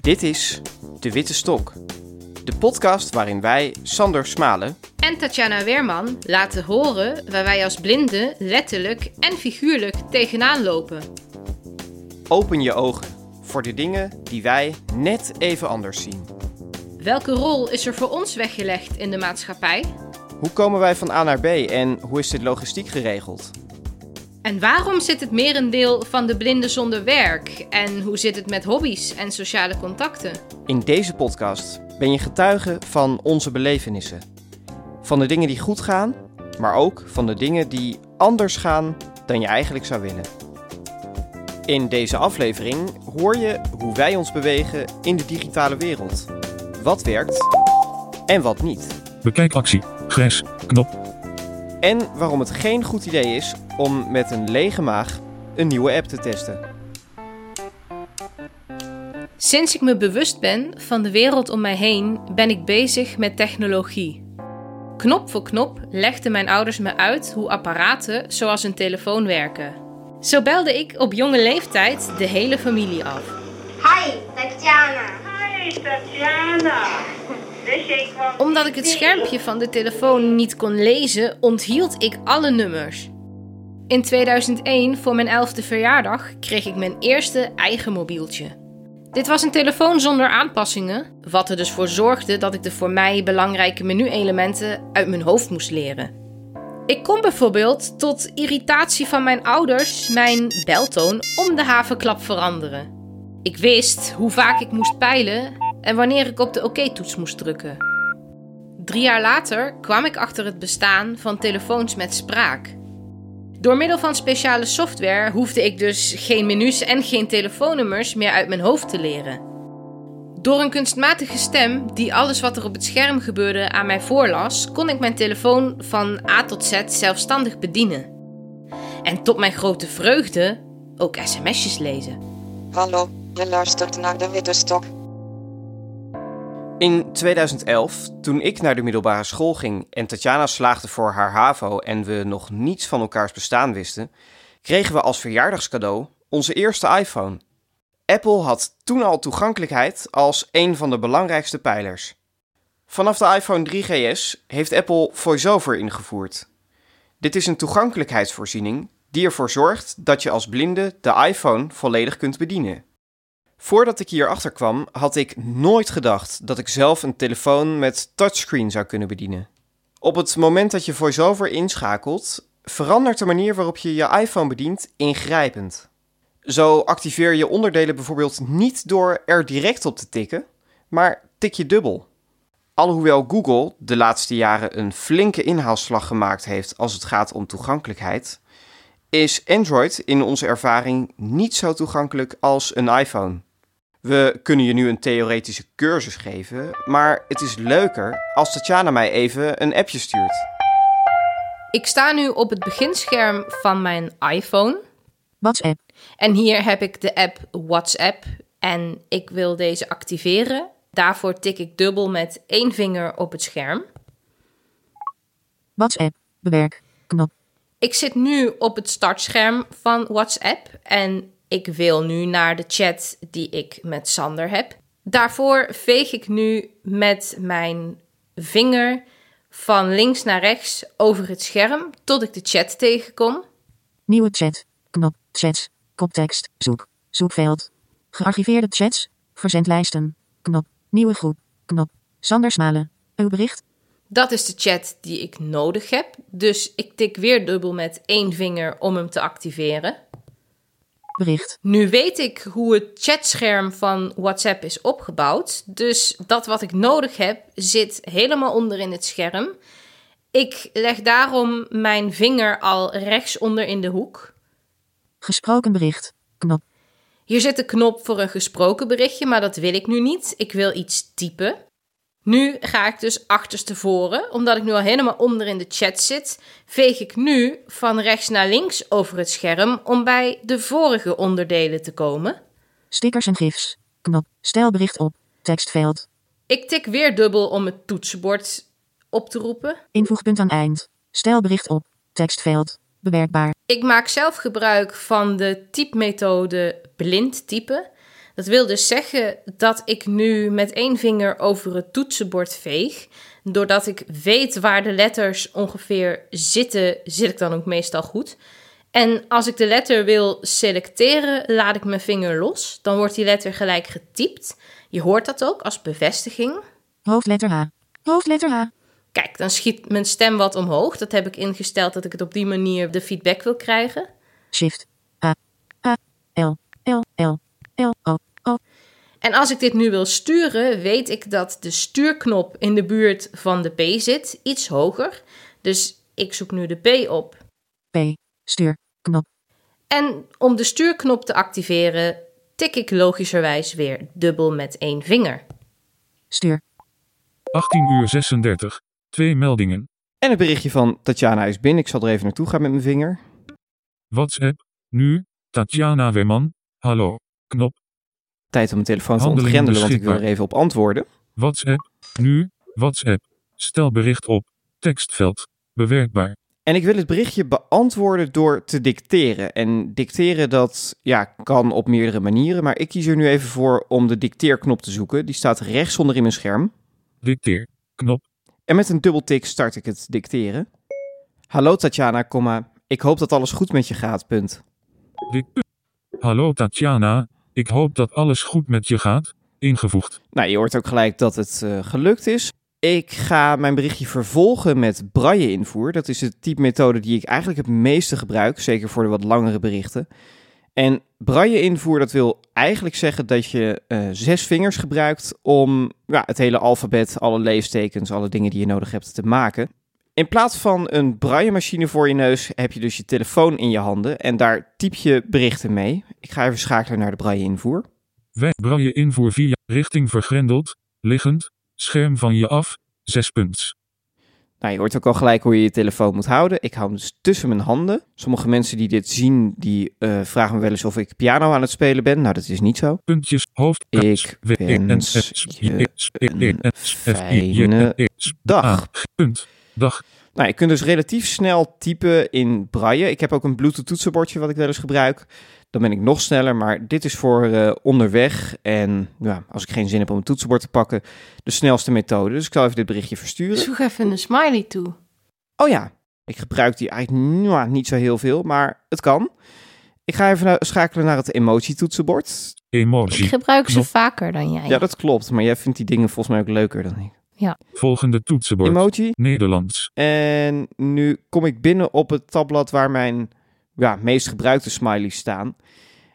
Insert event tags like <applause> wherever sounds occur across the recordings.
Dit is De Witte Stok, de podcast waarin wij, Sander Smalen en Tatjana Weerman laten horen waar wij als blinden letterlijk en figuurlijk tegenaan lopen. Open je ogen voor de dingen die wij net even anders zien. Welke rol is er voor ons weggelegd in de maatschappij? Hoe komen wij van A naar B en hoe is dit logistiek geregeld? En waarom zit het merendeel van de blinden zonder werk? En hoe zit het met hobby's en sociale contacten? In deze podcast ben je getuige van onze belevenissen. Van de dingen die goed gaan, maar ook van de dingen die anders gaan dan je eigenlijk zou willen. In deze aflevering hoor je hoe wij ons bewegen in de digitale wereld. Wat werkt en wat niet. Bekijk actie, grijs, knop. En waarom het geen goed idee is om met een lege maag een nieuwe app te testen. Sinds ik me bewust ben van de wereld om mij heen, ben ik bezig met technologie. Knop voor knop legden mijn ouders me uit hoe apparaten zoals een telefoon werken. Zo belde ik op jonge leeftijd de hele familie af. Hi, Tatjana. Hi, Tatjana. Omdat ik het schermpje van de telefoon niet kon lezen, onthield ik alle nummers. In 2001, voor mijn 11e verjaardag, kreeg ik mijn eerste eigen mobieltje. Dit was een telefoon zonder aanpassingen, wat er dus voor zorgde dat ik de voor mij belangrijke menu-elementen uit mijn hoofd moest leren. Ik kon bijvoorbeeld tot irritatie van mijn ouders mijn beltoon om de havenklap veranderen. Ik wist hoe vaak ik moest peilen en wanneer ik op de OK-toets moest drukken. Drie jaar later kwam ik achter het bestaan van telefoons met spraak. Door middel van speciale software hoefde ik dus geen menus en geen telefoonnummers meer uit mijn hoofd te leren. Door een kunstmatige stem die alles wat er op het scherm gebeurde aan mij voorlas, kon ik mijn telefoon van A tot Z zelfstandig bedienen. En tot mijn grote vreugde ook sms'jes lezen. Hallo, je luistert naar de Witte Stok. In 2011, toen ik naar de middelbare school ging en Tatjana slaagde voor haar HAVO en we nog niets van elkaars bestaan wisten, kregen we als verjaardagscadeau onze eerste iPhone. Apple had toen al toegankelijkheid als een van de belangrijkste pijlers. Vanaf de iPhone 3GS heeft Apple VoiceOver ingevoerd. Dit is een toegankelijkheidsvoorziening die ervoor zorgt dat je als blinde de iPhone volledig kunt bedienen. Voordat ik hierachter kwam, had ik nooit gedacht dat ik zelf een telefoon met touchscreen zou kunnen bedienen. Op het moment dat je VoiceOver inschakelt, verandert de manier waarop je je iPhone bedient ingrijpend. Zo activeer je onderdelen bijvoorbeeld niet door er direct op te tikken, maar tik je dubbel. Alhoewel Google de laatste jaren een flinke inhaalslag gemaakt heeft als het gaat om toegankelijkheid, is Android in onze ervaring niet zo toegankelijk als een iPhone. We kunnen je nu een theoretische cursus geven, maar het is leuker als Tatjana mij even een appje stuurt. Ik sta nu op het beginscherm van mijn iPhone. WhatsApp. En hier heb ik de app WhatsApp en ik wil deze activeren. Daarvoor tik ik dubbel met één vinger op het scherm. WhatsApp. Bewerk. Knop. Ik zit nu op het startscherm van WhatsApp en ik wil nu naar de chat die ik met Sander heb. Daarvoor veeg ik nu met mijn vinger van links naar rechts over het scherm tot ik de chat tegenkom. Nieuwe chat. Knop. Chats. Koptekst. Zoek. Zoekveld. Gearchiveerde chats. Verzendlijsten. Knop. Nieuwe groep. Knop. Sander Smalen. Uw bericht. Dat is de chat die ik nodig heb. Dus ik tik weer dubbel met één vinger om hem te activeren. Bericht. Nu weet ik hoe het chatscherm van WhatsApp is opgebouwd. Dus dat wat ik nodig heb zit helemaal onder in het scherm. Ik leg daarom mijn vinger al rechtsonder in de hoek. Gesproken bericht. Knop. Hier zit de knop voor een gesproken berichtje, maar dat wil ik nu niet. Ik wil iets typen. Nu ga ik dus achterstevoren, omdat ik nu al helemaal onder in de chat zit, veeg ik nu van rechts naar links over het scherm om bij de vorige onderdelen te komen. Stickers en gifs. Knop. Stel bericht op. Tekstveld. Ik tik weer dubbel om het toetsenbord op te roepen. Invoegpunt aan eind. Stel bericht op. Tekstveld. Bewerkbaar. Ik maak zelf gebruik van de typemethode blind typen. Dat wil dus zeggen dat ik nu met één vinger over het toetsenbord veeg. Doordat ik weet waar de letters ongeveer zitten, zit ik dan ook meestal goed. En als ik de letter wil selecteren, laat ik mijn vinger los. Dan wordt die letter gelijk getypt. Je hoort dat ook als bevestiging. Hoofdletter H. Hoofdletter H. Kijk, dan schiet mijn stem wat omhoog. Dat heb ik ingesteld dat ik het op die manier de feedback wil krijgen. Shift. A. A. L. L. L. L. O. En als ik dit nu wil sturen, weet ik dat de stuurknop in de buurt van de P zit, iets hoger. Dus ik zoek nu de P op. P. Stuur. Knop. En om de stuurknop te activeren, tik ik logischerwijs weer dubbel met één vinger. Stuur. 18 uur 36. Twee meldingen. En het berichtje van Tatjana is binnen. Ik zal er even naartoe gaan met mijn vinger. WhatsApp. Nu. Tatjana Weman. Hallo. Knop. Tijd om mijn telefoon te ontgrendelen, want ik wil er even op antwoorden. WhatsApp. Nu. WhatsApp. Stel bericht op. Tekstveld. Bewerkbaar. En ik wil het berichtje beantwoorden door te dicteren. En dicteren dat ja, kan op meerdere manieren, maar ik kies er nu even voor om de dicteerknop te zoeken. Die staat rechtsonder in mijn scherm. Dicteer. Knop. En met een dubbeltik start ik het dicteren. Hallo Tatjana, komma. Ik hoop dat alles goed met je gaat, punt. Hallo Tatjana. Ik hoop dat alles goed met je gaat. Ingevoegd. Nou, je hoort ook gelijk dat het eh, gelukt is. Ik ga mijn berichtje vervolgen met braille invoer. Dat is de type methode die ik eigenlijk het meeste gebruik, zeker voor de wat langere berichten. En braille invoer, dat wil eigenlijk zeggen dat je eh, zes vingers gebruikt om ja, het hele alfabet, alle leestekens, alle dingen die je nodig hebt te maken. In plaats van een braille voor je neus heb je dus je telefoon in je handen en daar typ je berichten mee. Ik ga even schakelen naar de braille invoer. Wij braille invoer via richting vergrendeld. Liggend. Scherm van je af. 6 punts. Nou, je hoort ook al gelijk hoe je je telefoon moet houden. Ik hou hem dus tussen mijn handen. Sommige mensen die dit zien, die eh, vragen me wel eens of ik piano aan het spelen ben. Nou, dat is niet zo. Puntjes. Hoofd. Ik wens je een fijne dag. Punt. Dag. Nou, je kunt dus relatief snel typen in braille. Ik heb ook een Bluetooth toetsenbordje wat ik wel eens gebruik. Dan ben ik nog sneller, maar dit is voor eh, onderweg. En ja, als ik geen zin heb om een toetsenbord te pakken, de snelste methode. Dus ik zal even dit berichtje versturen. Zoek even een smiley toe. Oh ja, ik gebruik die eigenlijk nou, niet zo heel veel, maar het kan. Ik ga even schakelen naar het emoji-toetsenbord. Ik Emoji. gebruik ze vaker dan jij. Ja, dat klopt, maar jij vindt die dingen volgens mij ook leuker dan ik. Volgende toetsenbord. Emoji. Nederlands. En nu kom ik binnen op het tabblad waar mijn ja, meest gebruikte smileys staan.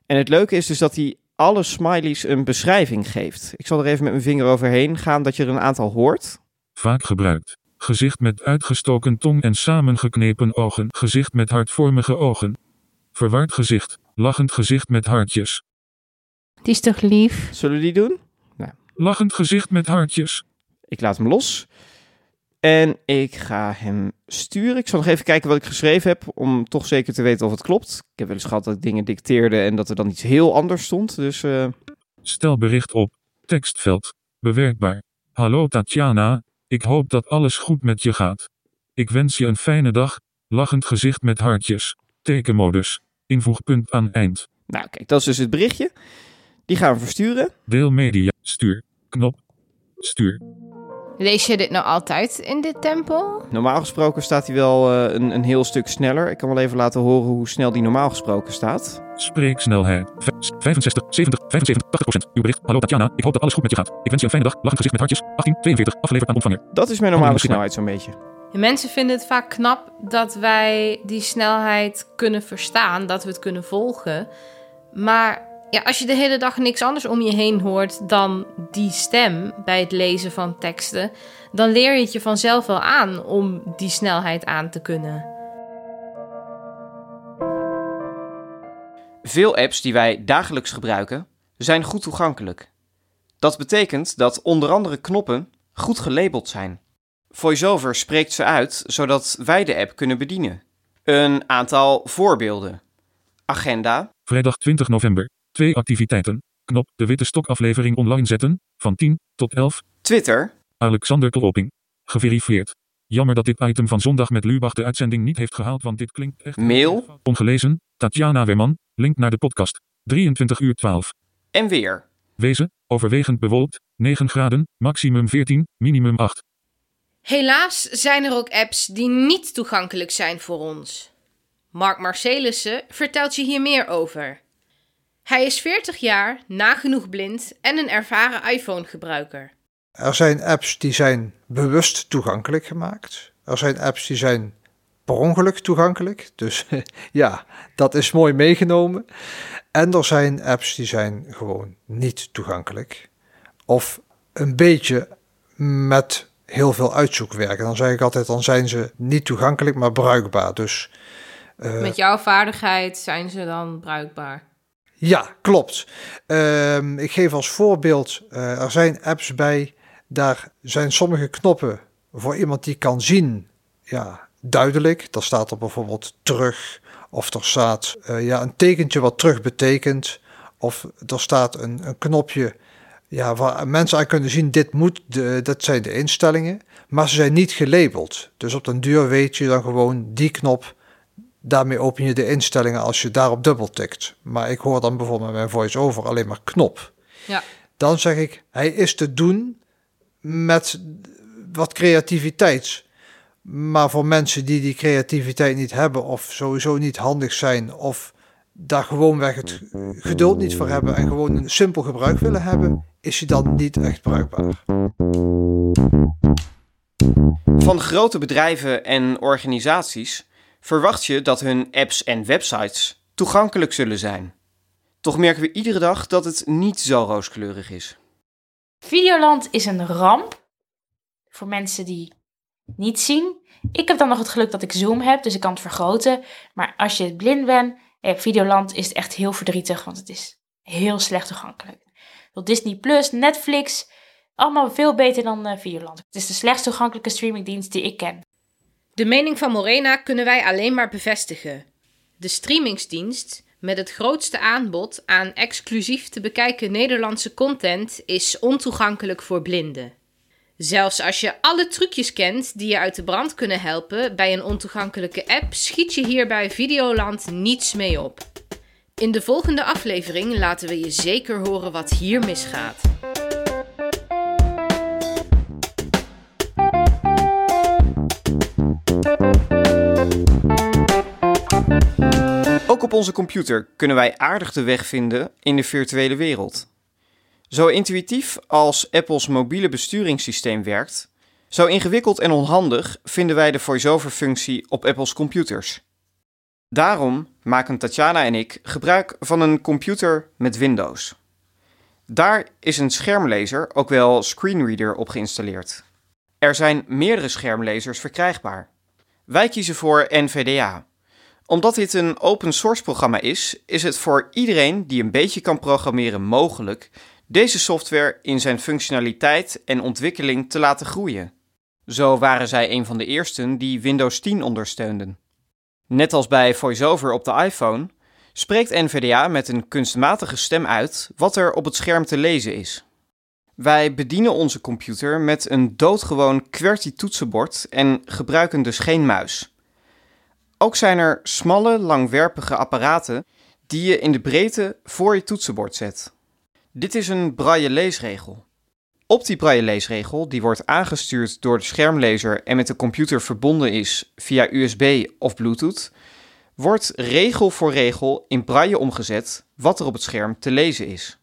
En het leuke is dus dat hij alle smileys een beschrijving geeft. Ik zal er even met mijn vinger overheen gaan dat je er een aantal hoort. Vaak gebruikt. Gezicht met uitgestoken tong en samengeknepen ogen. Gezicht met hartvormige ogen. Verward gezicht. Lachend gezicht met hartjes. Die is toch lief? Zullen we die doen? Lachend gezicht met hartjes. Ik laat hem los. En ik ga hem sturen. Ik zal nog even kijken wat ik geschreven heb, om toch zeker te weten of het klopt. Ik heb wel eens gehad dat ik dingen dicteerde en dat er dan iets heel anders stond. Dus eh, Stel bericht op. Tekstveld. Bewerkbaar. Hallo Tatjana. Ik hoop dat alles goed met je gaat. Ik wens je een fijne dag. Lachend gezicht met hartjes. Tekenmodus. Invoegpunt aan eind. nou kijk, dat is dus het berichtje. Die gaan we versturen. Deel media. Stuur. Knop. Stuur. Lees je dit nou altijd in dit tempo? Normaal gesproken staat hij wel eh, een, een heel stuk sneller. Ik kan wel even laten horen hoe snel die normaal gesproken staat. Spreeksnelheid. V- 65, 70, 75, 80 procent. Uw bericht. Hallo Tatjana. Ik hoop dat alles goed met je gaat. Ik wens je een fijne dag. Lachend gezicht met hartjes. 18, 42. Afgeleverd aan ontvanger. Dat is mijn normale snelheid zo'n beetje. En mensen vinden het vaak knap dat wij die snelheid kunnen verstaan, dat we het kunnen volgen. Maar ja, als je de hele dag niks anders om je heen hoort dan die stem bij het lezen van teksten, dan leer je het je vanzelf wel aan om die snelheid aan te kunnen. Veel apps die wij dagelijks gebruiken zijn goed toegankelijk. Dat betekent dat onder andere knoppen goed gelabeld zijn. VoiceOver spreekt ze uit zodat wij de app kunnen bedienen. Een aantal voorbeelden. Agenda, Vrijdag 20 november. Twee activiteiten. Knop. De Witte Stok aflevering online zetten. Van 10 tot 11. Twitter, Alexander Klopping. Geverifieerd. Jammer dat dit item van zondag met Lubach de uitzending niet heeft gehaald, want dit klinkt echt... Mail. Ongelezen, Tatjana Weerman, link naar de podcast. 23 uur 12. En weer. Wezen, overwegend bewolkt, 9 graden, maximum 14, minimum 8. Helaas zijn er ook apps die niet toegankelijk zijn voor ons. Mark Marcelissen vertelt je hier meer over. Hij is 40 jaar, nagenoeg blind en een ervaren iPhone-gebruiker. Er zijn apps die zijn bewust toegankelijk gemaakt. Er zijn apps die zijn per ongeluk toegankelijk. Dus <laughs> ja, dat is mooi meegenomen. En er zijn apps die zijn gewoon niet toegankelijk. Of een beetje met heel veel uitzoekwerk. En dan zeg ik altijd, dan zijn ze niet toegankelijk, maar bruikbaar. Dus uh, Met jouw vaardigheid zijn ze dan bruikbaar? Ja, klopt. Uh, ik geef als voorbeeld, uh, er zijn apps bij, daar zijn sommige knoppen voor iemand die kan zien, ja, duidelijk. Daar staat er bijvoorbeeld terug, of er staat uh, ja, een tekentje wat terug betekent, of er staat een, een knopje ja, waar mensen aan kunnen zien, dit moet, de, dat zijn de instellingen, maar ze zijn niet gelabeld. Dus op den duur weet je dan gewoon die knop, daarmee open je de instellingen als je daarop dubbel tikt. Maar ik hoor dan bijvoorbeeld met mijn voice-over alleen maar knop. Ja. Dan zeg ik, hij is te doen met wat creativiteit. Maar voor mensen die die creativiteit niet hebben of sowieso niet handig zijn of daar gewoonweg het geduld niet voor hebben en gewoon een simpel gebruik willen hebben, is hij dan niet echt bruikbaar. Van grote bedrijven en organisaties verwacht je dat hun apps en websites toegankelijk zullen zijn. Toch merken we iedere dag dat het niet zo rooskleurig is. Videoland is een ramp voor mensen die niet zien. Ik heb dan nog het geluk dat ik Zoom heb, dus ik kan het vergroten. Maar als je blind bent en hebt Videoland, is het echt heel verdrietig, want het is heel slecht toegankelijk. Disney Plus, Netflix, allemaal veel beter dan uh, Videoland. Het is de slechtst toegankelijke streamingdienst die ik ken. De mening van Morena kunnen wij alleen maar bevestigen. De streamingsdienst met het grootste aanbod aan exclusief te bekijken Nederlandse content is ontoegankelijk voor blinden. Zelfs als je alle trucjes kent die je uit de brand kunnen helpen bij een ontoegankelijke app, schiet je hier bij Videoland niets mee op. In de volgende aflevering laten we je zeker horen wat hier misgaat. Op onze computer kunnen wij aardig de weg vinden in de virtuele wereld. Zo intuïtief als Apple's mobiele besturingssysteem werkt, zo ingewikkeld en onhandig vinden wij de voice-over-functie op Apple's computers. Daarom maken Tatjana en ik gebruik van een computer met Windows. Daar is een schermlezer, ook wel screenreader, op geïnstalleerd. Er zijn meerdere schermlezers verkrijgbaar. Wij kiezen voor NVDA. Omdat dit een open source programma is, is het voor iedereen die een beetje kan programmeren mogelijk deze software in zijn functionaliteit en ontwikkeling te laten groeien. Zo waren zij een van de eersten die Windows 10 ondersteunden. Net als bij VoiceOver op de iPhone, spreekt NVDA met een kunstmatige stem uit wat er op het scherm te lezen is. Wij bedienen onze computer met een doodgewoon QWERTY-toetsenbord en gebruiken dus geen muis. Ook zijn er smalle, langwerpige apparaten die je in de breedte voor je toetsenbord zet. Dit is een braille leesregel. Op die braille leesregel, die wordt aangestuurd door de schermlezer en met de computer verbonden is via USB of Bluetooth, wordt regel voor regel in braille omgezet wat er op het scherm te lezen is.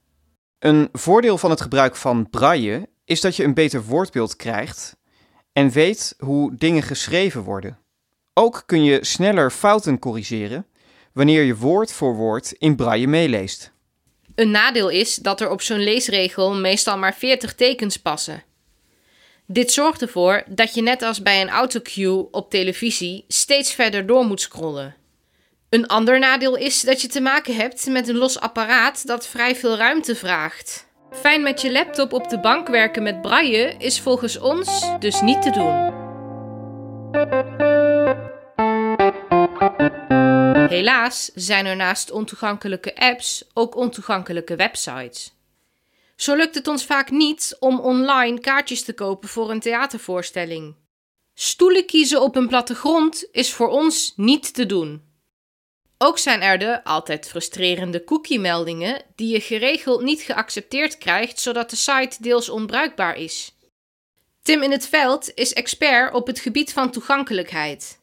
Een voordeel van het gebruik van braille is dat je een beter woordbeeld krijgt en weet hoe dingen geschreven worden. Ook kun je sneller fouten corrigeren wanneer je woord voor woord in braille meeleest. Een nadeel is dat er op zo'n leesregel meestal maar 40 tekens passen. Dit zorgt ervoor dat je net als bij een autocue op televisie steeds verder door moet scrollen. Een ander nadeel is dat je te maken hebt met een los apparaat dat vrij veel ruimte vraagt. Fijn met je laptop op de bank werken met braille is volgens ons dus niet te doen. Helaas zijn er naast ontoegankelijke apps ook ontoegankelijke websites. Zo lukt het ons vaak niet om online kaartjes te kopen voor een theatervoorstelling. Stoelen kiezen op een plattegrond is voor ons niet te doen. Ook zijn er de altijd frustrerende cookie-meldingen die je geregeld niet geaccepteerd krijgt, zodat de site deels onbruikbaar is. Tim in het veld is expert op het gebied van toegankelijkheid,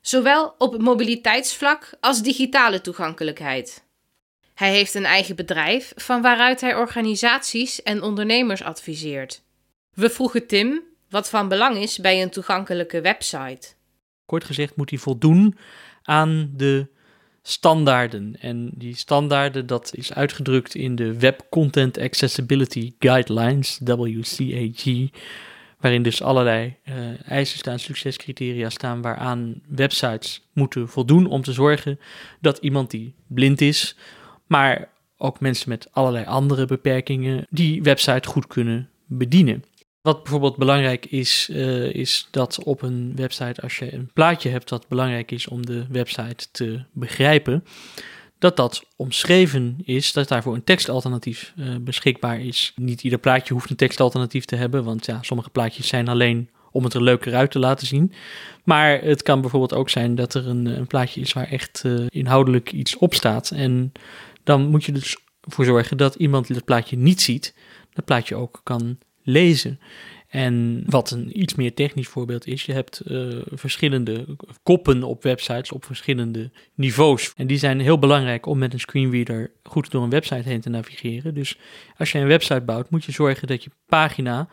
zowel op mobiliteitsvlak als digitale toegankelijkheid. Hij heeft een eigen bedrijf van waaruit hij organisaties en ondernemers adviseert. We vroegen Tim wat van belang is bij een toegankelijke website. Kort gezegd moet hij voldoen aan de standaarden. En die standaarden, dat is uitgedrukt in de Web Content Accessibility Guidelines, WCAG, waarin dus allerlei uh, eisen staan, succescriteria staan, waaraan websites moeten voldoen om te zorgen dat iemand die blind is, maar ook mensen met allerlei andere beperkingen, die website goed kunnen bedienen. Wat bijvoorbeeld belangrijk is, uh, is dat op een website, als je een plaatje hebt dat belangrijk is om de website te begrijpen, dat dat omschreven is, dat daarvoor een tekstalternatief uh, beschikbaar is. Niet ieder plaatje hoeft een tekstalternatief te hebben, want ja, sommige plaatjes zijn alleen om het er leuker uit te laten zien. Maar het kan bijvoorbeeld ook zijn dat er een, een plaatje is waar echt uh, inhoudelijk iets op staat. En dan moet je dus voor zorgen dat iemand die dat plaatje niet ziet, dat plaatje ook kan lezen. En wat een iets meer technisch voorbeeld is, je hebt uh, verschillende koppen op websites op verschillende niveaus. En die zijn heel belangrijk om met een screenreader goed door een website heen te navigeren. Dus als je een website bouwt, moet je zorgen dat je pagina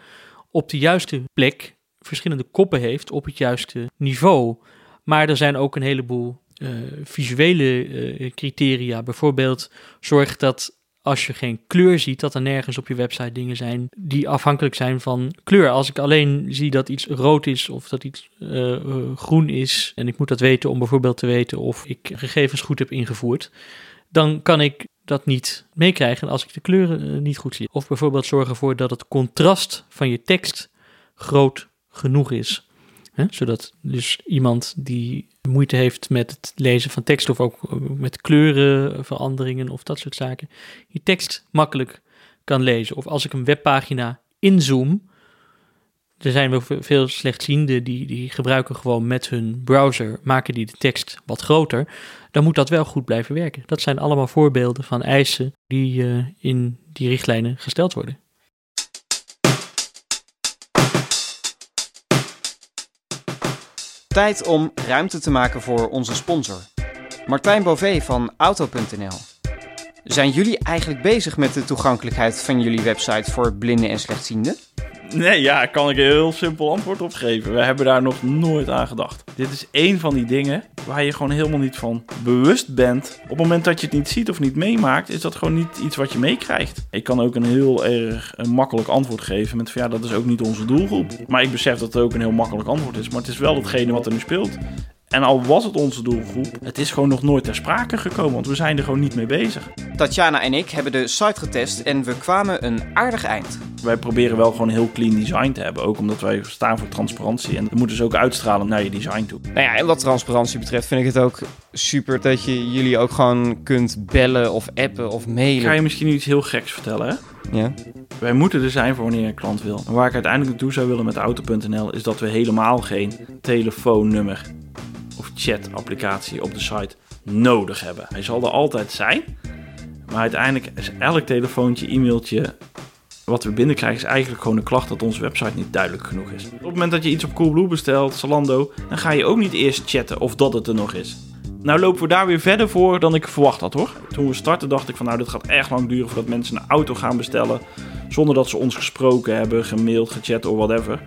op de juiste plek verschillende koppen heeft op het juiste niveau. Maar er zijn ook een heleboel uh, visuele uh, criteria. Bijvoorbeeld zorg dat als je geen kleur ziet, dat er nergens op je website dingen zijn die afhankelijk zijn van kleur. Als ik alleen zie dat iets rood is of dat iets uh, uh, groen is en ik moet dat weten om bijvoorbeeld te weten of ik gegevens goed heb ingevoerd, dan kan ik dat niet meekrijgen als ik de kleuren uh, niet goed zie. Of bijvoorbeeld zorgen ervoor dat het contrast van je tekst groot genoeg is. Zodat dus iemand die moeite heeft met het lezen van tekst of ook met kleurenveranderingen of dat soort zaken, die tekst makkelijk kan lezen. Of als ik een webpagina inzoom, er zijn wel veel slechtzienden die, die gebruiken gewoon met hun browser, maken die de tekst wat groter, dan moet dat wel goed blijven werken. Dat zijn allemaal voorbeelden van eisen die uh, in die richtlijnen gesteld worden. Tijd om ruimte te maken voor onze sponsor. Martijn Bové van Auto.nl. Zijn jullie eigenlijk bezig met de toegankelijkheid van jullie website voor blinden en slechtzienden? Nee, ja, kan ik een heel simpel antwoord op geven. We hebben daar nog nooit aan gedacht. Dit is één van die dingen waar je gewoon helemaal niet van bewust bent. Op het moment dat je het niet ziet of niet meemaakt, is dat gewoon niet iets wat je meekrijgt. Ik kan ook een heel erg een makkelijk antwoord geven met van ja, dat is ook niet onze doelgroep. Maar ik besef dat het ook een heel makkelijk antwoord is. Maar het is wel hetgene wat er nu speelt. En al was het onze doelgroep, het is gewoon nog nooit ter sprake gekomen, want we zijn er gewoon niet mee bezig. Tatjana en ik hebben de site getest en we kwamen een aardig eind. Wij proberen wel gewoon heel clean design te hebben, ook omdat wij staan voor transparantie. En dat moet dus ook uitstralen naar je design toe. Nou ja, en wat transparantie betreft vind ik het ook super dat je jullie ook gewoon kunt bellen of appen of mailen. Ik ga je misschien iets heel geks vertellen, hè? Ja. Wij moeten er zijn voor wanneer een klant wil. En waar ik uiteindelijk naartoe zou willen met auto.nl is dat we helemaal geen telefoonnummer chat-applicatie op de site nodig hebben. Hij zal er altijd zijn, maar uiteindelijk is elk telefoontje, e-mailtje wat we binnenkrijgen is eigenlijk gewoon een klacht dat onze website niet duidelijk genoeg is. Op het moment dat je iets op Coolblue bestelt, Zalando, dan ga je ook niet eerst chatten of dat het er nog is. Nou lopen we daar weer verder voor dan ik verwacht had hoor. Toen we startten dacht ik van nou dit gaat echt lang duren voordat mensen een auto gaan bestellen. Zonder dat ze ons gesproken hebben, gemaild, gechat of whatever.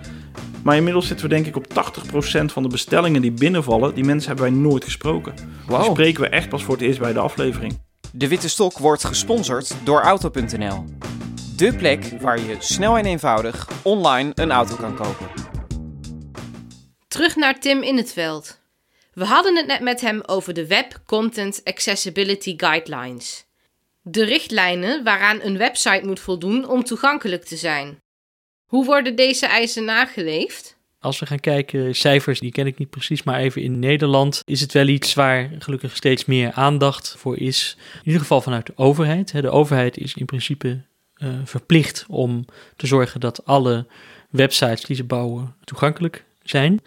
Maar inmiddels zitten we denk ik op 80% van de bestellingen die binnenvallen, die mensen hebben wij nooit gesproken. Wow. Die spreken we echt pas voor het eerst bij de aflevering. De Witte Stok wordt gesponsord door Auto.nl. De plek waar je snel en eenvoudig online een auto kan kopen. Terug naar Tim in het veld. We hadden het net met hem over de Web Content Accessibility Guidelines. De richtlijnen waaraan een website moet voldoen om toegankelijk te zijn. Hoe worden deze eisen nageleefd? Als we gaan kijken, cijfers, die ken ik niet precies, maar even in Nederland is het wel iets waar gelukkig steeds meer aandacht voor is. In ieder geval vanuit de overheid. De overheid is in principe uh, verplicht om te zorgen dat alle websites die ze bouwen toegankelijk zijn.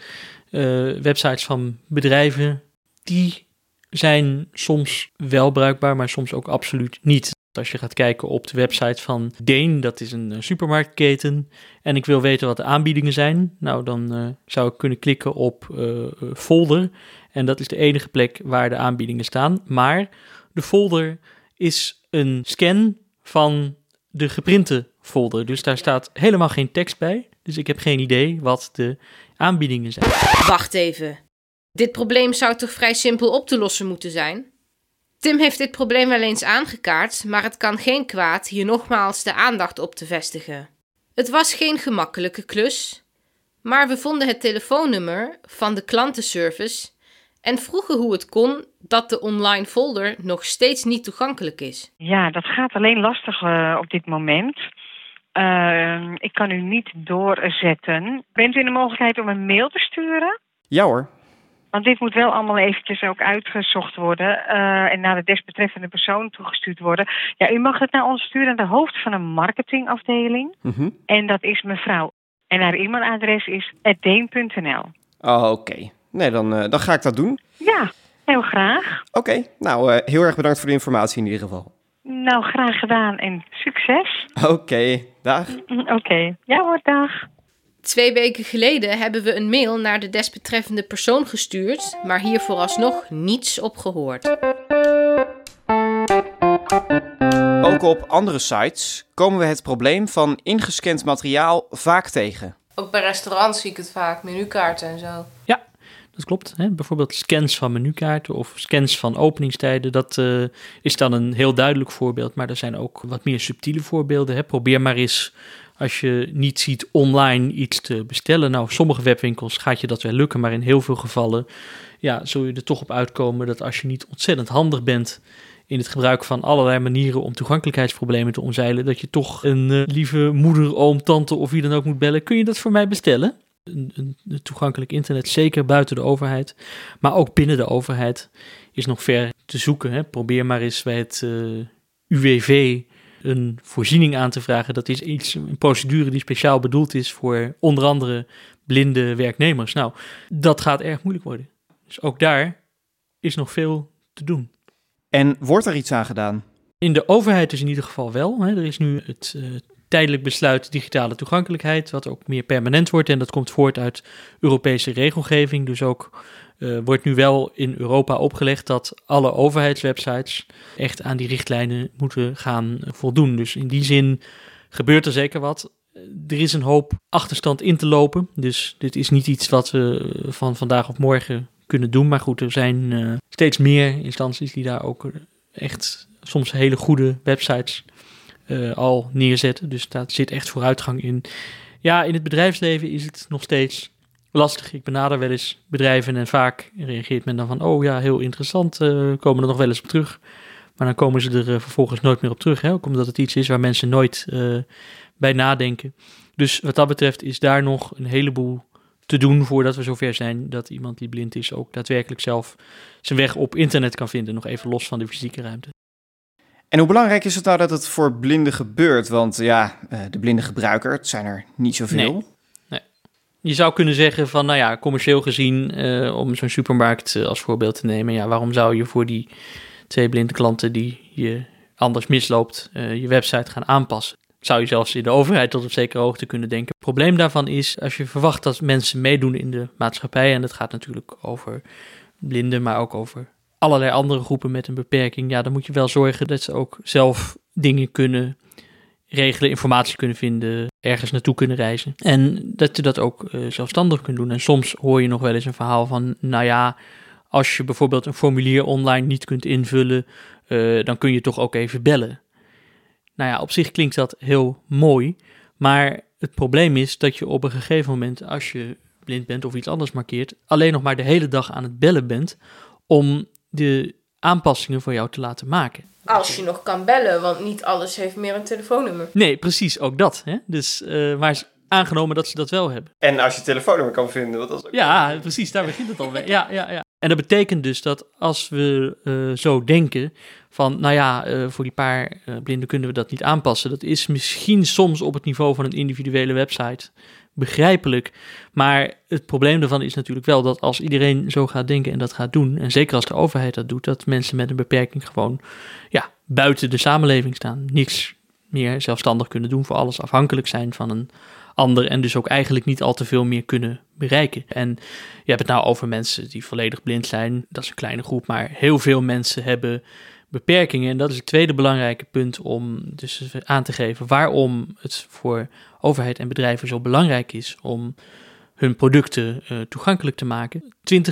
Eh, websites van bedrijven, die zijn soms wel bruikbaar, maar soms ook absoluut niet. Als je gaat kijken op de website van Deen, dat is een eh, supermarktketen, en ik wil weten wat de aanbiedingen zijn, nou dan eh, zou ik kunnen klikken op folder. En dat is de enige plek waar de aanbiedingen staan. Maar de folder is een scan van de geprinte folder. Dus daar staat helemaal geen tekst bij. Dus ik heb geen idee wat de aanbiedingen zijn. Wacht even. Dit probleem zou toch vrij simpel op te lossen moeten zijn? Tim heeft dit probleem wel eens aangekaart, maar het kan geen kwaad hier nogmaals de aandacht op te vestigen. Het was geen gemakkelijke klus, maar we vonden het telefoonnummer van de klantenservice en vroegen hoe het kon dat de online folder nog steeds niet toegankelijk is. Ja, dat gaat alleen lastig eh, op dit moment. Eh, ik kan u niet doorzetten. Bent u in de mogelijkheid om een mail te sturen? Ja hoor. Want dit moet wel allemaal eventjes ook uitgezocht worden eh, en naar de desbetreffende persoon toegestuurd worden. Ja, u mag het naar ons sturen aan de hoofd van een marketingafdeling. Mhm. En dat is mevrouw. En haar e-mailadres is deen.nl. Oh, oké. Nee, dan, eh, dan ga ik dat doen. Ja, heel graag. Oké, nou, eh, heel erg bedankt voor de informatie in ieder geval. Nou, graag gedaan en succes. Oké, dag. Oké, ja hoor, dag. Twee weken geleden hebben we een mail naar de desbetreffende persoon gestuurd, maar hier vooralsnog niets op gehoord. Ook op andere sites komen we het probleem van ingescand materiaal vaak tegen. Ook bij restaurants zie ik het vaak, menukaarten en zo. Ja, dat klopt. Hè? Bijvoorbeeld scans van menukaarten of scans van openingstijden. Dat eh, is dan een heel duidelijk voorbeeld. Maar er zijn ook wat meer subtiele voorbeelden. Hè? Probeer maar eens, als je niet ziet online iets te bestellen. Nou, sommige webwinkels gaat je dat wel lukken. Maar in heel veel gevallen ja, zul je er toch op uitkomen dat als je niet ontzettend handig bent in het gebruik van allerlei manieren om toegankelijkheidsproblemen te omzeilen, dat je toch een eh, lieve moeder, oom, tante of wie dan ook moet bellen. Kun je dat voor mij bestellen? Een, toegankelijk internet, zeker buiten de overheid, maar ook binnen de overheid, is nog ver te zoeken. Hè. Probeer maar eens bij het eh, UWV een voorziening aan te vragen. Dat is iets, een procedure die speciaal bedoeld is voor onder andere blinde werknemers. Nou, dat gaat erg moeilijk worden. Dus ook daar is nog veel te doen. En wordt er iets aan gedaan? In de overheid is in ieder geval wel. Hè. Er is nu het eh, tijdelijk besluit digitale toegankelijkheid, wat ook meer permanent wordt. En dat komt voort uit Europese regelgeving. Dus ook eh, wordt nu wel in Europa opgelegd dat alle overheidswebsites echt aan die richtlijnen moeten gaan voldoen. Dus in die zin gebeurt er zeker wat. Er is een hoop achterstand in te lopen. Dus dit is niet iets wat we van vandaag op morgen kunnen doen. Maar goed, er zijn uh, steeds meer instanties die daar ook echt soms hele goede websites al neerzetten. Dus daar zit echt vooruitgang in. Ja, in het bedrijfsleven is het nog steeds lastig. Ik benader wel eens bedrijven en vaak reageert men dan van... oh ja, heel interessant, uh, komen er nog wel eens op terug. Maar dan komen ze er uh, vervolgens nooit meer op terug. Hè? Ook omdat het iets is waar mensen nooit bij nadenken. Dus wat dat betreft is daar nog een heleboel te doen voordat we zover zijn dat iemand die blind is ook daadwerkelijk zelf zijn weg op internet kan vinden, nog even los van de fysieke ruimte. En hoe belangrijk is het nou dat het voor blinden gebeurt? Want ja, de blinde gebruiker, het zijn er niet zoveel. Nee. Je zou kunnen zeggen van, nou ja, commercieel gezien, uh, om zo'n supermarkt uh, als voorbeeld te nemen, ja, waarom zou je voor die twee blinde klanten die je anders misloopt, je website gaan aanpassen? zou je zelfs in de overheid tot op zekere hoogte kunnen denken. Het probleem daarvan is, als je verwacht dat mensen meedoen in de maatschappij, en dat gaat natuurlijk over blinden, maar ook over allerlei andere groepen met een beperking, ja, dan moet je wel zorgen dat ze ook zelf dingen kunnen regelen, informatie kunnen vinden, ergens naartoe kunnen reizen. En dat je dat ook uh, zelfstandig kunt doen. En soms hoor je nog wel eens een verhaal van, nou ja, als je bijvoorbeeld een formulier online niet kunt invullen, uh, dan kun je toch ook even bellen. Nou ja, op zich klinkt dat heel mooi, maar het probleem is dat je op een gegeven moment, als je blind bent of iets anders markeert, alleen nog maar de hele dag aan het bellen bent om de aanpassingen voor jou te laten maken. Als je nog kan bellen, want niet alles heeft meer een telefoonnummer. Nee, precies, ook dat. Hè? Dus, uh, maar aangenomen dat ze dat wel hebben. En als je telefoonnummer kan vinden, wat dat is ook Ja, precies, daar begint het al mee. Ja, ja, ja. En dat betekent dus dat als we eh, zo denken van, nou ja, eh, voor die paar uh, blinden kunnen we dat niet aanpassen. Dat is misschien soms op het niveau van een individuele website begrijpelijk. Maar het probleem daarvan is natuurlijk wel dat als iedereen zo gaat denken en dat gaat doen, en zeker als de overheid dat doet, dat mensen met een beperking gewoon ja, buiten de samenleving staan. Niks meer zelfstandig kunnen doen, voor alles afhankelijk zijn van een ander en dus ook eigenlijk niet al te veel meer kunnen bereiken. En je hebt het nou over mensen die volledig blind zijn, dat is een kleine groep, maar heel veel mensen hebben beperkingen. En dat is het tweede belangrijke punt om dus aan te geven waarom het voor overheid en bedrijven zo belangrijk is om hun producten uh, toegankelijk te maken. 20%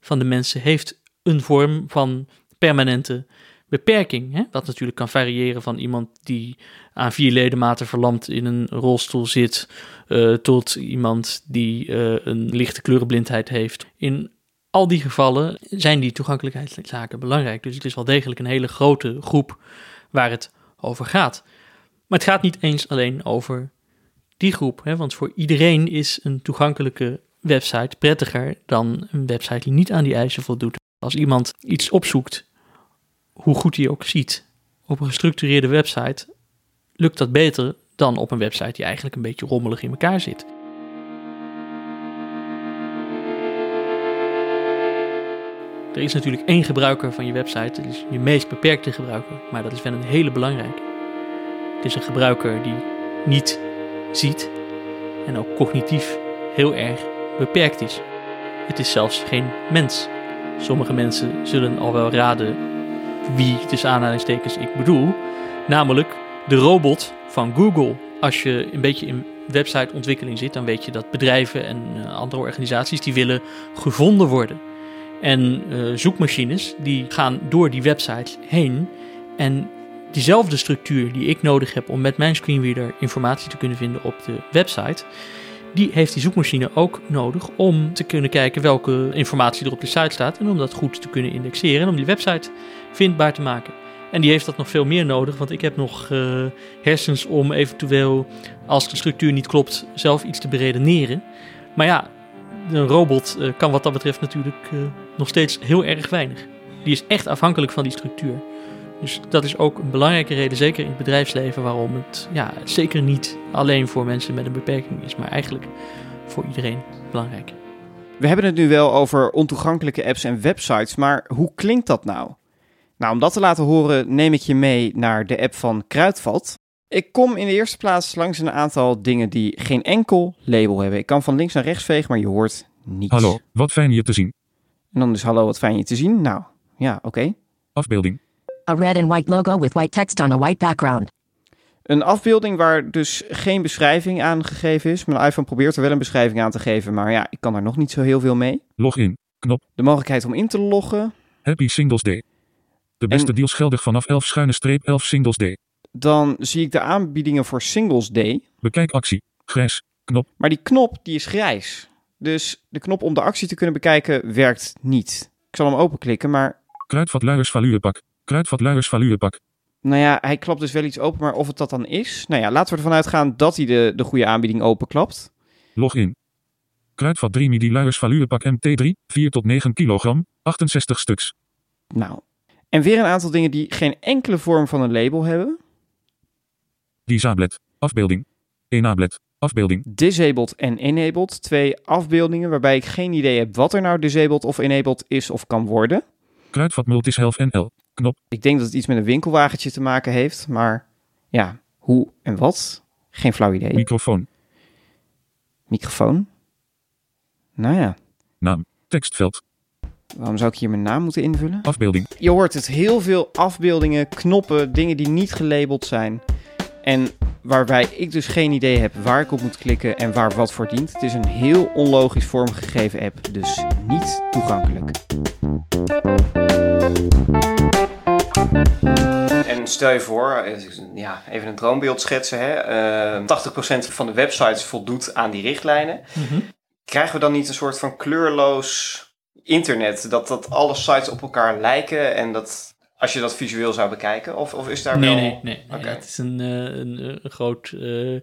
van de mensen heeft een vorm van permanente beperking. Hè? Wat natuurlijk kan variëren van iemand die aan vier ledematen verlamd in een rolstoel zit, uh, tot iemand die uh, een lichte kleurenblindheid heeft. In al die gevallen zijn die toegankelijkheidszaken belangrijk. Dus het is wel degelijk een hele grote groep waar het over gaat. Maar het gaat niet eens alleen over die groep. Hè? Want voor iedereen is een toegankelijke website prettiger dan een website die niet aan die eisen voldoet. Als iemand iets opzoekt, hoe goed hij ook ziet, op een gestructureerde website, lukt dat beter dan op een website die eigenlijk een beetje rommelig in elkaar zit. Er is natuurlijk één gebruiker van je website, dat is je meest beperkte gebruiker, maar dat is wel een hele belangrijke. Het is een gebruiker die niet ziet en ook cognitief heel erg beperkt is. Het is zelfs geen mens. Sommige mensen zullen al wel raden wie tussen aanhalingstekens ik bedoel, namelijk de robot van Google. Als je een beetje in websiteontwikkeling zit, dan weet je dat bedrijven en uh, andere organisaties die willen gevonden worden. En uh, zoekmachines die gaan door die websites heen en diezelfde structuur die ik nodig heb om met mijn screenreader informatie te kunnen vinden op de website, die heeft die zoekmachine ook nodig om te kunnen kijken welke informatie er op de site staat en om dat goed te kunnen indexeren en om die website vindbaar te maken. En die heeft dat nog veel meer nodig, want ik heb nog uh, hersens om eventueel, als de structuur niet klopt, zelf iets te beredeneren. Maar ja, een robot uh, kan wat dat betreft natuurlijk uh, nog steeds heel erg weinig. Die is echt afhankelijk van die structuur. Dus dat is ook een belangrijke reden, zeker in het bedrijfsleven, waarom het ja, zeker niet alleen voor mensen met een beperking is, maar eigenlijk voor iedereen belangrijk. We hebben het nu wel over ontoegankelijke apps en websites, maar hoe klinkt dat nou? Nou, om dat te laten horen neem ik je mee naar de app van Kruidvat. Ik kom in de eerste plaats langs een aantal dingen die geen enkel label hebben. Ik kan van links naar rechts vegen, maar je hoort niets. Hallo, wat fijn je te zien. En dan dus hallo, wat fijn je te zien. Nou, ja, oké. Okay. Afbeelding. A red and white logo with white text on a white background. Een afbeelding waar dus geen beschrijving aan gegeven is. Mijn iPhone probeert er wel een beschrijving aan te geven, maar ja, ik kan daar nog niet zo heel veel mee. Login, knop. De mogelijkheid om in te loggen. Happy Singles Day. De beste en... deals geldig vanaf 11 schuine streep 11 Singles Day. Dan zie ik de aanbiedingen voor Singles Day. Bekijk actie, grijs, knop. Maar die knop die is grijs. Dus de knop om de actie te kunnen bekijken werkt niet. Ik zal hem openklikken, maar... Kruidvat luiers valuepak. Kruidvat luiers valuepak. Nou ja, hij klapt dus wel iets open, maar of het dat dan is... Nou ja, laten we ervan uitgaan dat hij de, de goede aanbieding openklapt. Login. Kruidvat 3 midi luiers valuepak MT3, 4 tot 9 kilogram, 68 stuks. Nou, en weer een aantal dingen die geen enkele vorm van een label hebben. Disablet, afbeelding. Enablet, afbeelding. Disabled en enabled, twee afbeeldingen waarbij ik geen idee heb wat er nou disabled of enabled is of kan worden. Kruidvat Multis Health NL, knop. Ik denk dat het iets met een winkelwagentje te maken heeft, maar ja, hoe en wat? Geen flauw idee. Microfoon. Microfoon? Nou ja. Naam, tekstveld. Waarom zou ik hier mijn naam moeten invullen? Afbeelding. Je hoort het, heel veel afbeeldingen, knoppen, dingen die niet gelabeld zijn. En waarbij ik dus geen idee heb waar ik op moet klikken en waar wat voor dient. Het is een heel onlogisch vormgegeven app, dus niet toegankelijk. En stel je voor, ja, even een droombeeld schetsen. Hè? Uh, 80% van de websites voldoet aan die richtlijnen. Mhm. Krijgen we dan niet een soort van kleurloos internet? Dat, dat alle sites op elkaar lijken en dat Als je dat visueel zou bekijken? Of, of is daar nee, wel... nee, nee, nee. Oké. Het is een, eh, een, een groot eh,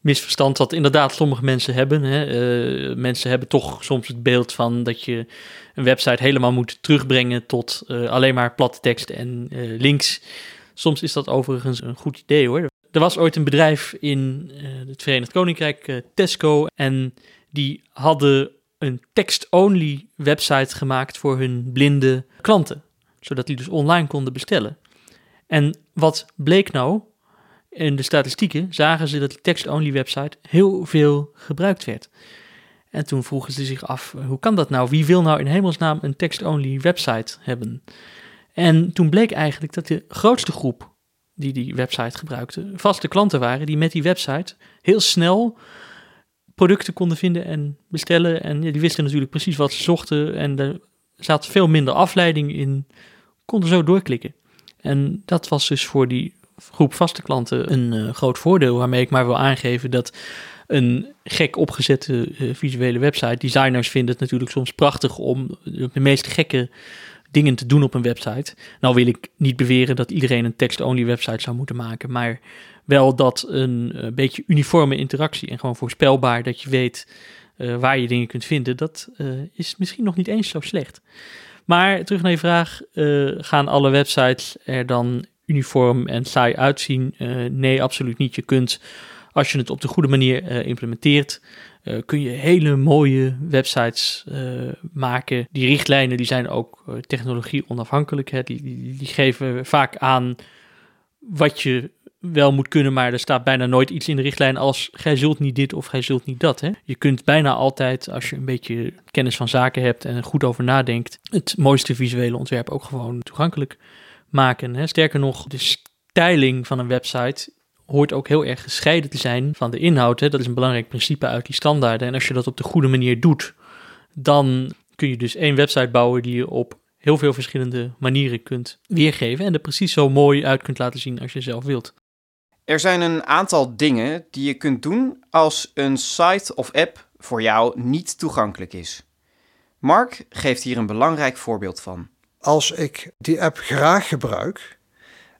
misverstand dat inderdaad sommige mensen hebben. Hè. Eh, mensen hebben toch soms het beeld van dat je een website helemaal moet terugbrengen tot eh, alleen maar platte tekst en eh, links. Soms is dat overigens een goed idee hoor. Er was ooit een bedrijf in eh, het Verenigd Koninkrijk, Tesco, en die hadden een text-only website gemaakt voor hun blinde klanten, zodat die dus online konden bestellen. En wat bleek nou? In de statistieken zagen ze dat die text-only website heel veel gebruikt werd. En toen vroegen ze zich af, hoe kan dat nou? Wie wil nou in hemelsnaam een text-only website hebben? En toen bleek eigenlijk dat de grootste groep die die website gebruikte, vaste klanten waren die met die website heel snel producten konden vinden en bestellen. En die wisten natuurlijk precies wat ze zochten en er zat veel minder afleiding in, konden zo doorklikken. En dat was dus voor die groep vaste klanten een eh, groot voordeel, waarmee ik maar wil aangeven dat een gek opgezette eh, visuele website, designers vinden het natuurlijk soms prachtig om de meest gekke dingen te doen op een website. Nou wil ik niet beweren dat iedereen een text-only website zou moeten maken, maar wel dat een eh, beetje uniforme interactie en gewoon voorspelbaar dat je weet eh, waar je dingen kunt vinden, dat is misschien nog niet eens zo slecht. Maar terug naar je vraag, gaan alle websites er dan uniform en saai uitzien? Nee, absoluut niet. Je kunt, als je het op de goede manier eh, implementeert, eh, kun je hele mooie websites eh, maken. Die richtlijnen die zijn ook technologie onafhankelijk. Hè. Die, die, die geven vaak aan wat je wel moet kunnen, maar er staat bijna nooit iets in de richtlijn als gij zult niet dit of gij zult niet dat. Hè. Je kunt bijna altijd, als je een beetje kennis van zaken hebt en er goed over nadenkt, het mooiste visuele ontwerp ook gewoon toegankelijk maken. Hè. Sterker nog, de styling van een website hoort ook heel erg gescheiden te zijn van de inhoud. Hè. Dat is een belangrijk principe uit die standaarden. En als je dat op de goede manier doet, dan kun je dus één website bouwen die je op heel veel verschillende manieren kunt weergeven en er precies zo mooi uit kunt laten zien als je zelf wilt. Er zijn een aantal dingen die je kunt doen als een site of app voor jou niet toegankelijk is. Mark geeft hier een belangrijk voorbeeld van. Als ik die app graag gebruik,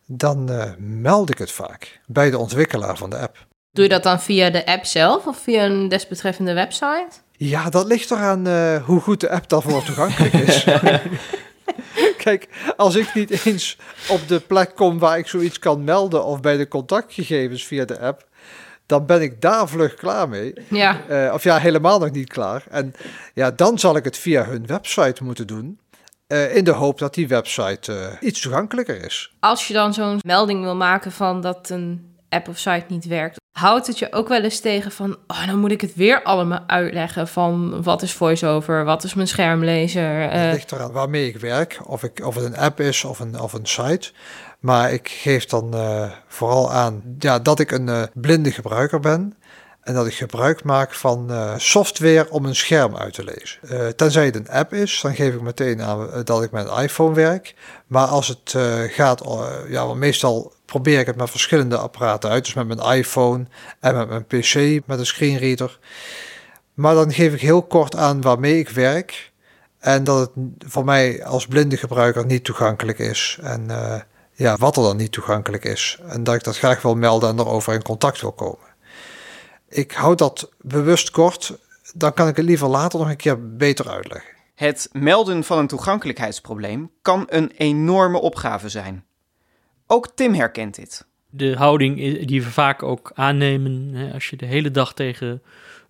dan eh, meld ik het vaak bij de ontwikkelaar van de app. Doe je dat dan via de app zelf of via een desbetreffende website? Ja, dat ligt eraan eh hoe goed de app daarvoor toegankelijk is. <laughs> Kijk, als ik niet eens op de plek kom waar ik zoiets kan melden of bij de contactgegevens via de app, dan ben ik daar vlug klaar mee. Ja. Eh, of ja, helemaal nog niet klaar. En ja, dan zal ik het via hun website moeten doen. Eh, in de hoop dat die website eh, iets toegankelijker is. Als je dan zo'n melding wil maken van dat een app of site niet werkt, houdt het je ook wel eens tegen van, oh, dan moet ik het weer allemaal uitleggen van wat is voiceover, wat is mijn schermlezer. Het eh, ligt eraan waarmee ik werk, of, ik, of het een app is of een, of een site. Maar ik geef dan vooral aan ja, dat ik een blinde gebruiker ben. En dat ik gebruik maak van eh, software om een scherm uit te lezen. Eh, tenzij het een app is, dan geef ik meteen aan eh, dat ik met een iPhone werk. Maar als het gaat, ja, want meestal probeer ik het met verschillende apparaten uit. Dus met mijn iPhone en met mijn PC, met een screenreader. Maar dan geef ik heel kort aan waarmee ik werk. En dat het voor mij als blinde gebruiker niet toegankelijk is. En ja, wat er dan niet toegankelijk is. En dat ik dat graag wil melden en erover in contact wil komen. Ik hou dat bewust kort. Dan kan ik het liever later nog een keer beter uitleggen. Het melden van een toegankelijkheidsprobleem kan een enorme opgave zijn. Ook Tim herkent dit. De houding die we vaak ook aannemen, hè, als je de hele dag tegen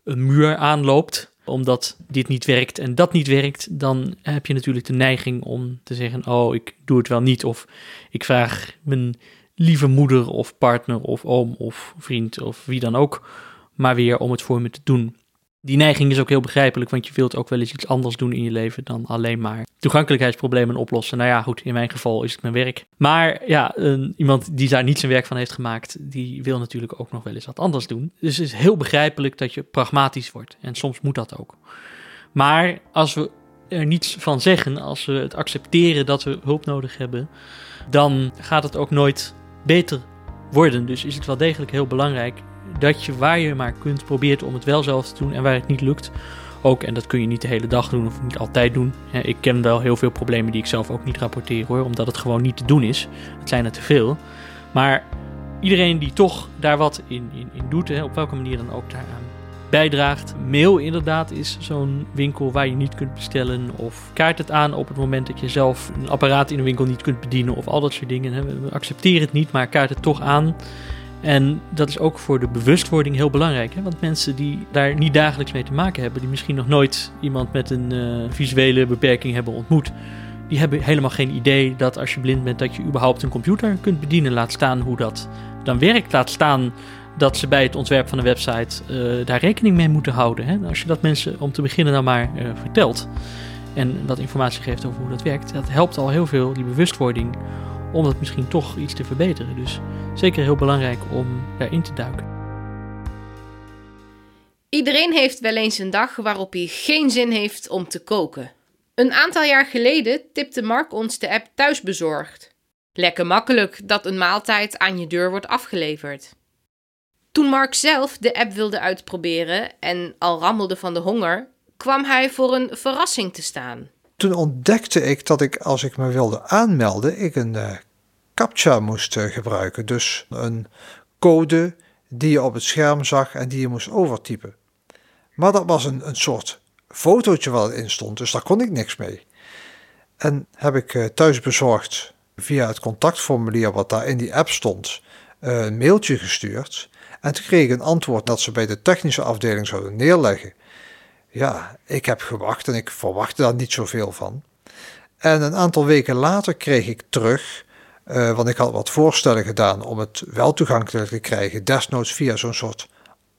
een muur aanloopt, omdat dit niet werkt en dat niet werkt, dan heb je natuurlijk de neiging om te zeggen, oh, ik doe het wel niet, of ik vraag mijn lieve moeder of partner of oom of vriend of wie dan ook, maar weer om het voor me te doen. Die neiging is ook heel begrijpelijk, want je wilt ook wel eens iets anders doen in je leven dan alleen maar toegankelijkheidsproblemen oplossen. Nou ja, goed, in mijn geval is het mijn werk. Maar ja, een, iemand die daar niet zijn werk van heeft gemaakt, die wil natuurlijk ook nog wel eens wat anders doen. Dus het is heel begrijpelijk dat je pragmatisch wordt. En soms moet dat ook. Maar als we er niets van zeggen, als we het accepteren dat we hulp nodig hebben, dan gaat het ook nooit beter worden. Dus is het wel degelijk heel belangrijk dat je waar je maar kunt probeert om het wel zelf te doen en waar het niet lukt, ook, en dat kun je niet de hele dag doen of niet altijd doen. Ik ken wel heel veel problemen die ik zelf ook niet rapporteer hoor, omdat het gewoon niet te doen is. Het zijn er te veel. Maar iedereen die toch daar wat in, in, in doet, hè, op welke manier dan ook daaraan bijdraagt. Mail inderdaad is zo'n winkel waar je niet kunt bestellen. Of kaart het aan op het moment dat je zelf een apparaat in een winkel niet kunt bedienen. Of al dat soort dingen. hè. We accepteren het niet, maar kaart het toch aan. En dat is ook voor de bewustwording heel belangrijk. Hè? Want mensen die daar niet dagelijks mee te maken hebben, die misschien nog nooit iemand met een eh, visuele beperking hebben ontmoet, die hebben helemaal geen idee dat als je blind bent, dat je überhaupt een computer kunt bedienen. Laat staan hoe dat dan werkt. Laat staan dat ze bij het ontwerp van een website eh, daar rekening mee moeten houden. Hè? Als je dat mensen om te beginnen dan maar eh, vertelt en dat informatie geeft over hoe dat werkt, dat helpt al heel veel, die bewustwording, om dat misschien toch iets te verbeteren. Dus zeker heel belangrijk om daarin te duiken. Iedereen heeft wel eens een dag waarop hij geen zin heeft om te koken. Een aantal jaar geleden tipte Mark ons de app Thuisbezorgd. Lekker makkelijk dat een maaltijd aan je deur wordt afgeleverd. Toen Mark zelf de app wilde uitproberen en al rammelde van de honger, kwam hij voor een verrassing te staan. Toen ontdekte ik dat ik, als ik me wilde aanmelden, ik een eh, CAPTCHA moest eh, gebruiken. Dus een code die je op het scherm zag en die je moest overtypen. Maar dat was een, een soort fotootje wat erin stond, dus daar kon ik niks mee. En heb ik eh, thuis bezorgd via het contactformulier wat daar in die app stond, eh, een mailtje gestuurd. En toen kreeg ik een antwoord dat ze bij de technische afdeling zouden neerleggen. Ja, ik heb gewacht en ik verwachtte daar niet zoveel van. En een aantal weken later kreeg ik terug, eh, want ik had wat voorstellen gedaan om het wel toegankelijk te krijgen, desnoods via zo'n soort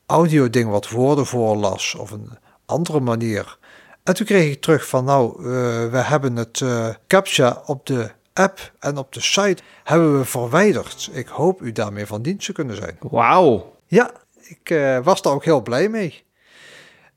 audio-ding wat woorden voorlas of een andere manier. En toen kreeg ik terug van nou, eh, we hebben het eh, CAPTCHA op de app en op de site hebben we verwijderd. Ik hoop u daarmee van dienst te kunnen zijn. Wauw. Ja, ik eh, was daar ook heel blij mee.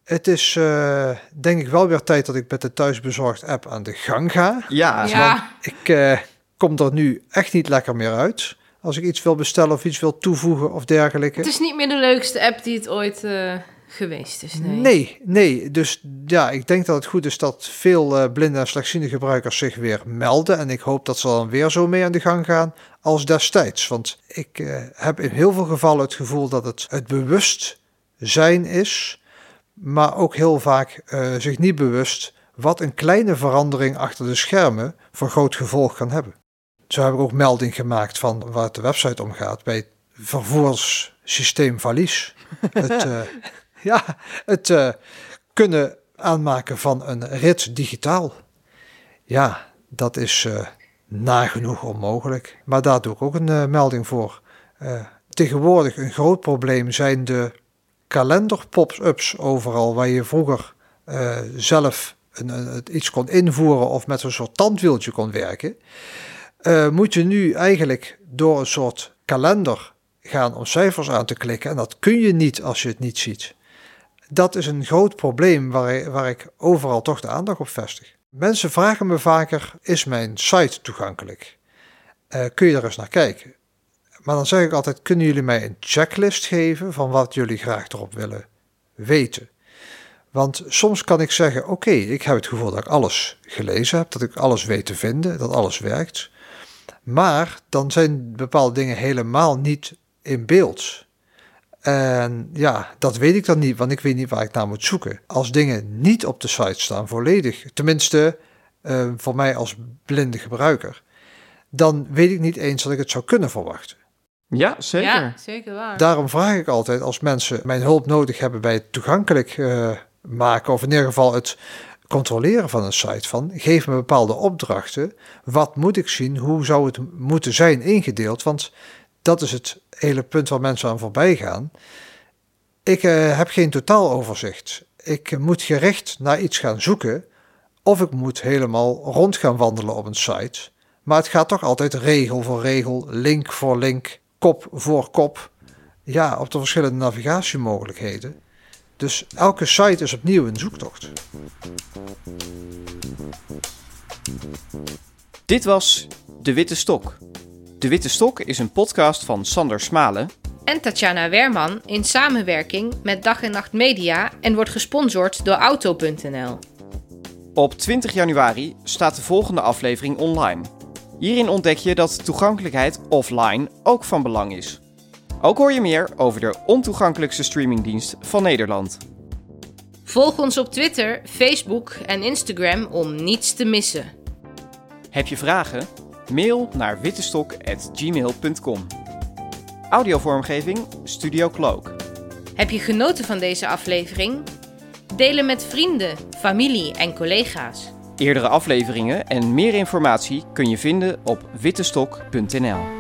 Het is eh, denk ik wel weer tijd dat ik met de thuisbezorgd app aan de gang ga. Ja. Ja. Ik eh, kom er nu echt niet lekker meer uit. Als ik iets wil bestellen of iets wil toevoegen of dergelijke. Het is niet meer de leukste app die het ooit eh, geweest is. Nee. Nee, nee. Dus ja, ik denk dat het goed is dat veel eh, blinde en slechtziende gebruikers zich weer melden. En ik hoop dat ze dan weer zo mee aan de gang gaan als destijds. Want ik eh, heb in heel veel gevallen het gevoel dat het het bewustzijn is, maar ook heel vaak zich niet bewust wat een kleine verandering achter de schermen voor groot gevolg kan hebben. Zo heb ik ook melding gemaakt van waar het de website om gaat bij het vervoerssysteem Valies. <laughs> het, eh, ja, het eh, kunnen aanmaken van een rit digitaal. Ja, dat is eh, nagenoeg onmogelijk. Maar daar doe ik ook een melding voor. Tegenwoordig een groot probleem zijn de kalender pop-ups overal, waar je vroeger zelf een, iets kon invoeren of met een soort tandwieltje kon werken. Eh, moet je nu eigenlijk door een soort kalender gaan om cijfers aan te klikken. En dat kun je niet als je het niet ziet. Dat is een groot probleem waar, waar ik overal toch de aandacht op vestig. Mensen vragen me vaker, is mijn site toegankelijk? Eh, kun je er eens naar kijken? Maar dan zeg ik altijd, kunnen jullie mij een checklist geven van wat jullie graag erop willen weten? Want soms kan ik zeggen, oké, ik heb het gevoel dat ik alles gelezen heb, dat ik alles weet te vinden, dat alles werkt. Maar dan zijn bepaalde dingen helemaal niet in beeld. En ja, dat weet ik dan niet, want ik weet niet waar ik naar moet zoeken. Als dingen niet op de site staan, volledig, tenminste eh, voor mij als blinde gebruiker, dan weet ik niet eens dat ik het zou kunnen verwachten. Ja, zeker. Ja, zeker waar. Daarom vraag ik altijd als mensen mijn hulp nodig hebben bij het toegankelijk eh, maken, of in ieder geval het controleren van een site, van geef me bepaalde opdrachten. Wat moet ik zien? Hoe zou het moeten zijn ingedeeld? Want dat is het hele punt waar mensen aan voorbij gaan. Ik eh, heb geen totaaloverzicht. Ik moet gericht naar iets gaan zoeken, of ik moet helemaal rond gaan wandelen op een site. Maar het gaat toch altijd regel voor regel, link voor link, kop voor kop. Ja, op de verschillende navigatiemogelijkheden. Dus elke site is opnieuw een zoektocht. Dit was De Witte Stok. De Witte Stok is een podcast van Sander Smalen. en Tatjana Werman in samenwerking met Dag en Nacht Media en wordt gesponsord door Auto.nl. Op 20 januari staat de volgende aflevering online. Hierin ontdek je dat toegankelijkheid offline ook van belang is. Ook hoor je meer over de ontoegankelijkste streamingdienst van Nederland. Volg ons op Twitter, Facebook en Instagram om niets te missen. Heb je vragen? Mail naar wittestok.gmail.com. Audiovormgeving Studio Cloak. Heb je genoten van deze aflevering? Deel hem met vrienden, familie en collega's. Eerdere afleveringen en meer informatie kun je vinden op wittestok.nl.